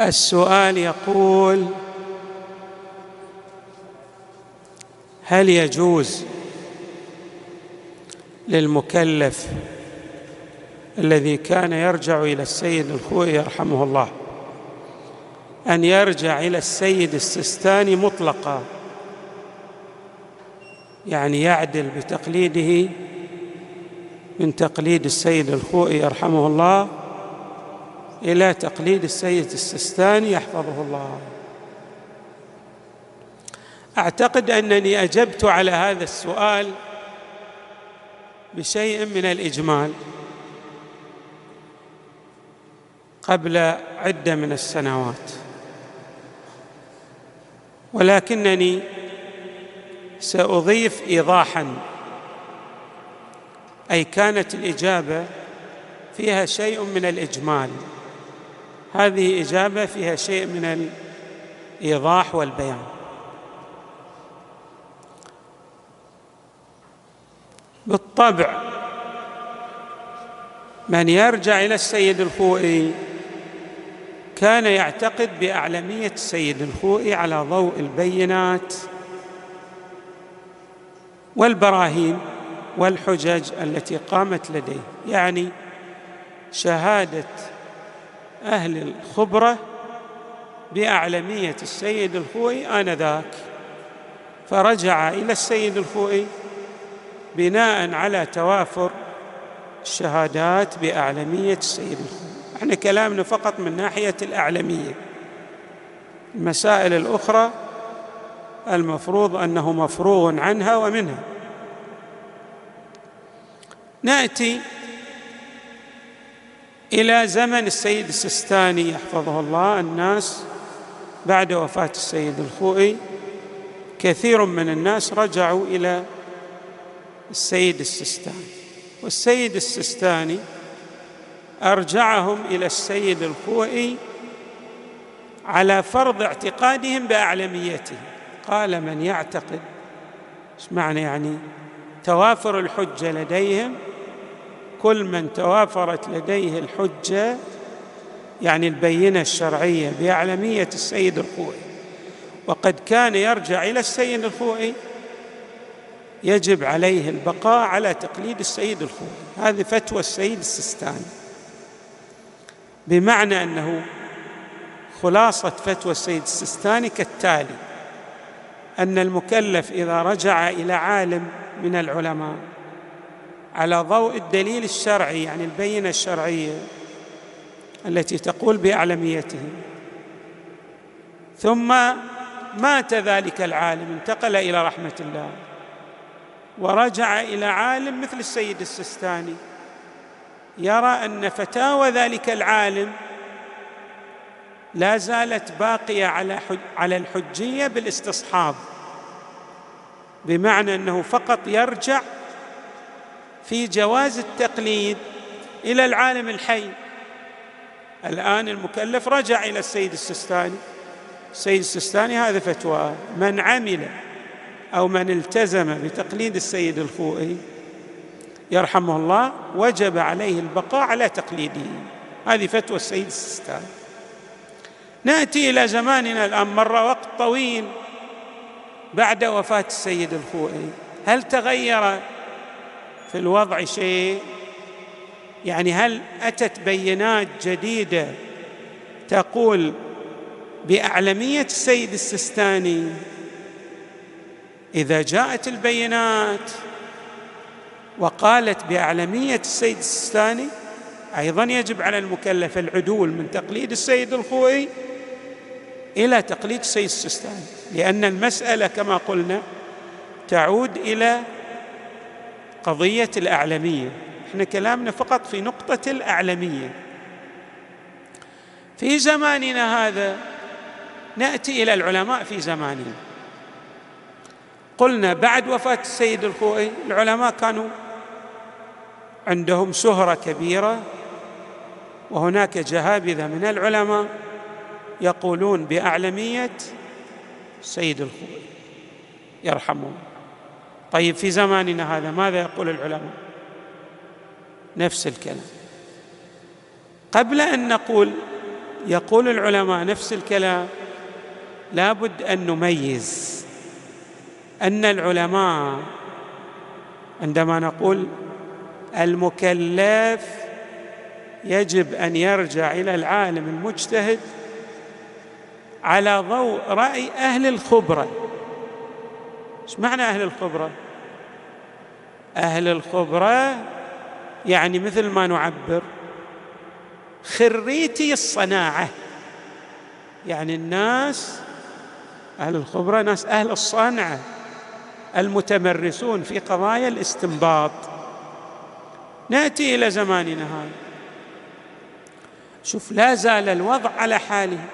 السؤال يقول هل يجوز للمكلف الذي كان يرجع إلى السيد الخوئي يرحمه الله أن يرجع إلى السيد السستاني مطلقا يعني يعدل بتقليده من تقليد السيد الخوئي يرحمه الله؟ إلى تقليد السيد السستاني يحفظه الله. أعتقد أنني أجبت على هذا السؤال بشيء من الإجمال. قبل عدة من السنوات. ولكنني سأضيف ايضاحا. أي كانت الإجابة فيها شيء من الإجمال. هذه إجابة فيها شيء من الإيضاح والبيان. بالطبع من يرجع إلى السيد الخوئي كان يعتقد بأعلمية السيد الخوئي على ضوء البينات والبراهين والحجج التي قامت لديه يعني شهادة أهل الخبرة بأعلمية السيد الخوئي آنذاك. فرجع إلى السيد الخوئي بناء على توافر الشهادات بأعلمية السيد الخوئي. إحنا كلامنا فقط من ناحية الأعلمية. المسائل الأخرى المفروض أنه مفروغ عنها ومنها. نأتي إلى زمن السيد السستاني يحفظه الله الناس بعد وفاة السيد الخوئي كثير من الناس رجعوا إلى السيد السستاني. والسيد السستاني أرجعهم إلى السيد الخوئي على فرض اعتقادهم باعلميته قال من يعتقد؟ إيش معنى يعني؟ توافر الحجة لديهم كل من توافرت لديه الحجة يعني البينة الشرعية باعلميه السيد الخوئي. وقد كان يرجع إلى السيد الخوئي يجب عليه البقاء على تقليد السيد الخوئي. هذه فتوى السيد السستاني بمعنى أنه خلاصة فتوى السيد السستاني كالتالي أن المكلف إذا رجع إلى عالم من العلماء على ضوء الدليل الشرعي يعني البينة الشرعية التي تقول بأعلميته. ثم مات ذلك العالم انتقل إلى رحمة الله ورجع إلى عالم مثل السيد السستاني. يرى أن فتاوى ذلك العالم لا زالت باقية على على الحجية بالاستصحاب بمعنى أنه فقط يرجع في جواز التقليد إلى العالم الحي. الآن المكلف رجع إلى السيد السستاني. السيد السستاني هذا فتوى. من عمل أو من التزم بتقليد السيد الخوئي يرحمه الله وجب عليه البقاء على تقليده. هذه فتوى السيد السستاني. نأتي إلى زماننا الآن. مر وقت طويل بعد وفاة السيد الخوئي. هل تغير في الوضع شيء؟ يعني هل أتت بينات جديدة تقول بأعلمية السيد السستاني إذا جاءت البينات وقالت بأعلمية السيد السستاني أيضا يجب على المكلف العدول من تقليد السيد الخوئي إلى تقليد السيد السستاني لأن المسألة كما قلنا تعود إلى قضية الاعلميه إحنا كلامنا فقط في نقطة الاعلميه في زماننا هذا نأتي إلى العلماء في زماننا. قلنا بعد وفاة السيد الخوئي العلماء كانوا عندهم شهره كبيرة وهناك جهابذة من العلماء يقولون بأعلمية سيد الخوئي يرحمه طيب في زماننا هذا ماذا يقول العلماء؟ نفس الكلام. قبل أن نقول يقول العلماء نفس الكلام لابد أن نميز أن العلماء عندما نقول المكلف يجب أن يرجع إلى العالم المجتهد على ضوء رأي أهل الخبرة. إيش معنى أهل الخبرة؟ أهل الخبرة يعني مثل ما نعبر خريتي الصناعة. يعني الناس أهل الخبرة ناس أهل الصنعه المتمرسون في قضايا الاستنباط. نأتي إلى زماننا هذا. شوف لا زال الوضع على حاله.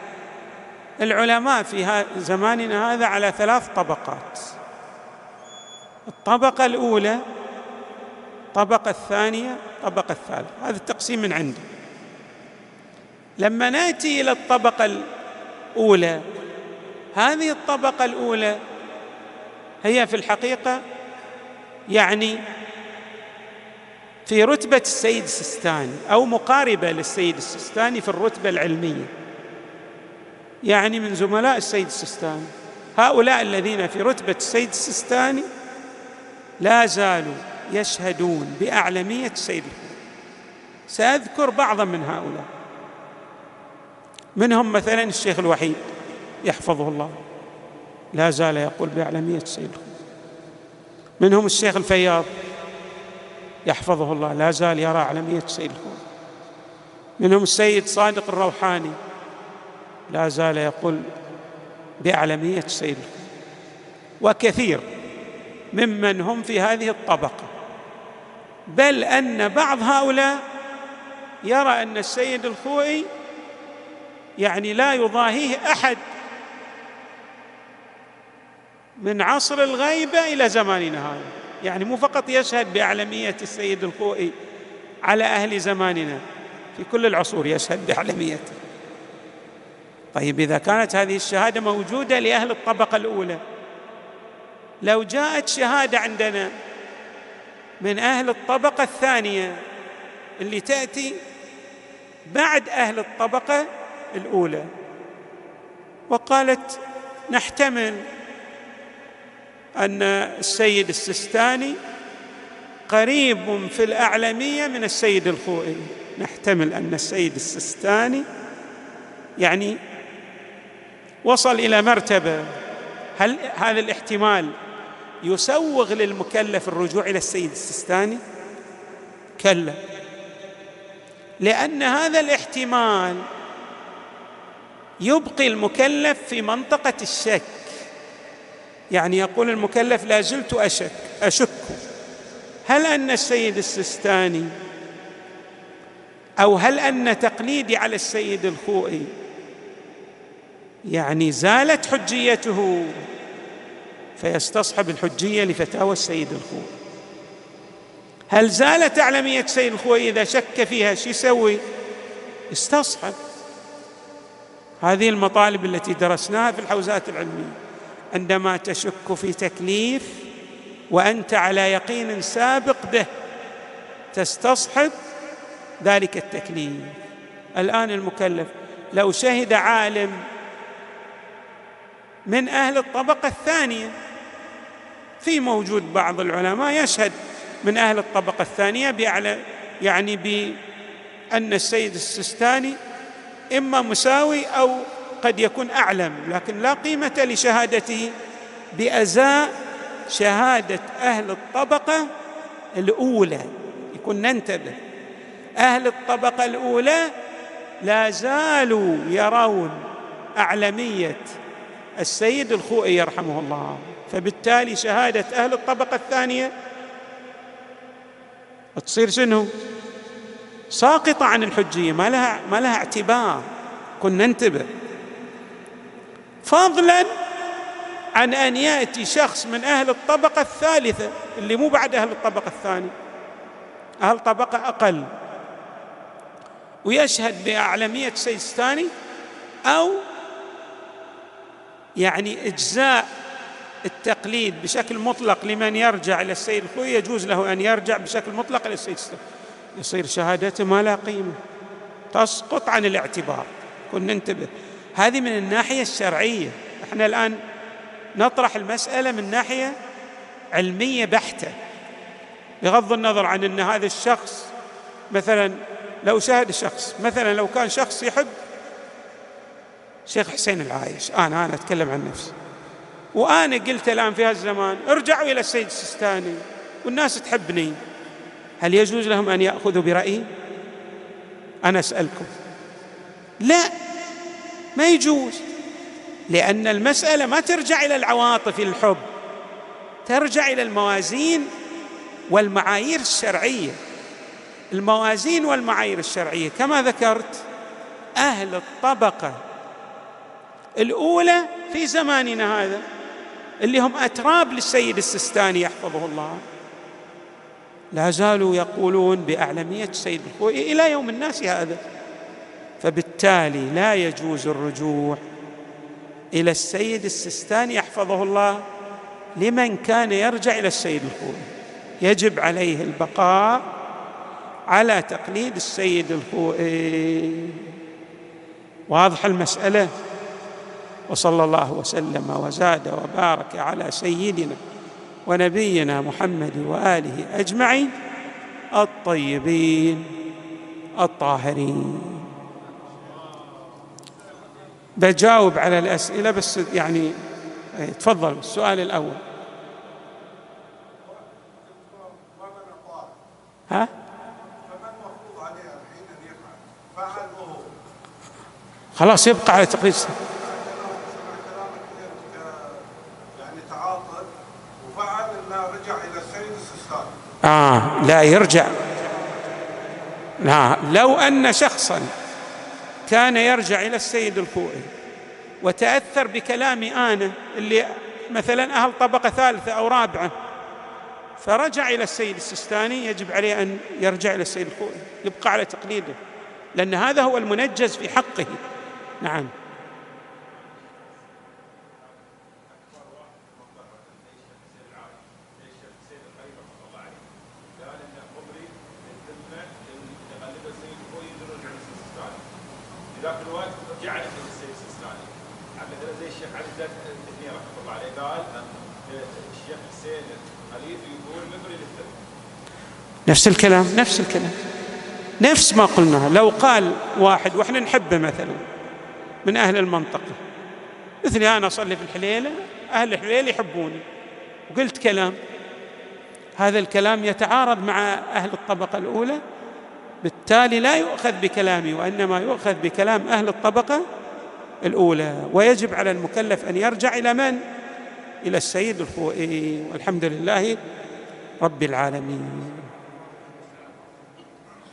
العلماء في زماننا هذا على ثلاث طبقات. الطبقة الأولى الطبقه الثانية الطبقه الثالثة. هذا التقسيم من عنده لما نأتي إلى الطبقة الأولى هذه الطبقة الأولى هي في الحقيقة يعني في رتبة السيد السيستاني أو مقاربة للسيد السيستاني في الرتبة العلمية. يعني من زملاء السيد السيستاني هؤلاء الذين في رتبة السيد السيستاني لا زالوا يشهدون بأعلمية السيد سأذكر بعضا من هؤلاء. منهم مثلا الشيخ الوحيد يحفظه الله. لا زال يقول بأعلمية السيد منهم الشيخ الفياض يحفظه الله. لا زال يرى أعلمية السيد منهم السيد صادق الروحاني. لا زال يقول بأعلمية السيد وكثير. ممن هم في هذه الطبقة. بل أن بعض هؤلاء يرى أن السيد الخوئي يعني لا يضاهيه أحد من عصر الغيبة إلى زماننا هذا. يعني مو فقط يشهد بأعلمية السيد الخوئي على أهل زماننا في كل العصور يشهد بأعلميته طيب إذا كانت هذه الشهادة موجودة لأهل الطبقة الأولى لو جاءت شهادة عندنا من أهل الطبقة الثانية اللي تأتي بعد أهل الطبقة الأولى وقالت نحتمل أن السيد السستاني قريب في الاعلميه من السيد الخوئي. نحتمل أن السيد السستاني يعني وصل إلى مرتبة. هل هذا الاحتمال يسوغ للمكلف الرجوع إلى السيد السستاني كلا. لأن هذا الاحتمال يبقي المكلف في منطقة الشك. يعني يقول المكلف لا زلت أشك أشك. هل أن السيد السستاني أو هل أن تقليدي على السيد الخوئي يعني زالت حجيته فيستصحب الحجية لفتاوى السيد الخوئي هل زالت أعلمية السيد الخوئي إذا شك فيها شو يسوي؟ استصحب. هذه المطالب التي درسناها في الحوزات العلمية. عندما تشك في تكليف وأنت على يقين سابق به تستصحب ذلك التكليف. الآن المكلف لو شهد عالم من أهل الطبقة الثانية في موجود بعض العلماء يشهد من أهل الطبقة الثانية بأعلى يعني بأن السيد السستاني إما مساوي أو قد يكون أعلم لكن لا قيمة لشهادته بأزاء شهادة أهل الطبقة الأولى. يكون ننتبه. أهل الطبقة الأولى لا زالوا يرون أعلمية السيد الخوئي يرحمه الله. فبالتالي شهادة أهل الطبقة الثانية تصير شنو؟ ساقطة عن الحجية ما لها ما لها اعتبار كنا ننتبه. فضلا عن أن يأتي شخص من أهل الطبقة الثالثة اللي مو بعد أهل الطبقة الثانية. أهل طبقة أقل. ويشهد باعلميه سيستاني أو يعني إجزاء التقليد بشكل مطلق لمن يرجع إلى السيد الخوي يجوز له أن يرجع بشكل مطلق إلى السيد يصير شهادته ما لا قيمة. تسقط عن الاعتبار. نكون ننتبه هذه من الناحية الشرعية. إحنا الآن نطرح المسألة من ناحية علمية بحتة. بغض النظر عن أن هذا الشخص مثلا لو شاهد شخص مثلا لو كان شخص يحب شيخ حسين العايش. أنا أنا أتكلم عن نفسي. وأنا قلت الآن في هالزمان ارجعوا إلى السيد السيستاني والناس تحبني. هل يجوز لهم أن يأخذوا برأيي؟ أنا أسألكم. لا ما يجوز لأن المسألة ما ترجع إلى العواطف الحب ترجع إلى الموازين والمعايير الشرعية. الموازين والمعايير الشرعية كما ذكرت أهل الطبقة الأولى في زماننا هذا. اللي هم أتراب للسيد السستاني يحفظه الله. لا زالوا يقولون بأعلمية السيد الخوئي إلى يوم الناس هذا. فبالتالي لا يجوز الرجوع إلى السيد السستاني يحفظه الله لمن كان يرجع إلى السيد الخوئي يجب عليه البقاء على تقليد السيد الخوئي واضح المسألة؟ وصلى الله وسلم وزاد وبارك على سيدنا ونبينا محمد وآله أجمعين الطيبين الطاهرين. بجاوب على الأسئلة بس يعني إيه، تفضل السؤال الأول. ها؟ خلاص يبقى على تقليد لا يرجع. لا لو أن شخصا كان يرجع إلى السيد الخوئي وتأثر بكلامي أنا اللي مثلا أهل طبقة ثالثة أو رابعة فرجع إلى السيد السستاني يجب عليه أن يرجع إلى السيد الخوئي يبقى على تقليده لأن هذا هو المنجز في حقه. نعم. ذاك الوقت جعل السيد السيستاني مثلا زي الشيخ علي زاد الدنيا رحمة الله عليه قال الشيخ حسين الخليفي يقول مبري للثلث نفس الكلام نفس الكلام. نفس ما قلناه لو قال واحد وإحنا نحبه مثلا من أهل المنطقة. مثلي أنا أصلي في الحليلة أهل الحليلة يحبوني. وقلت كلام. هذا الكلام يتعارض مع أهل الطبقة الأولى. بالتالي لا يؤخذ بكلامي وإنما يؤخذ بكلام أهل الطبقة الأولى. ويجب على المكلف أن يرجع إلى من؟ إلى السيد الخوئي. والحمد لله رب العالمين.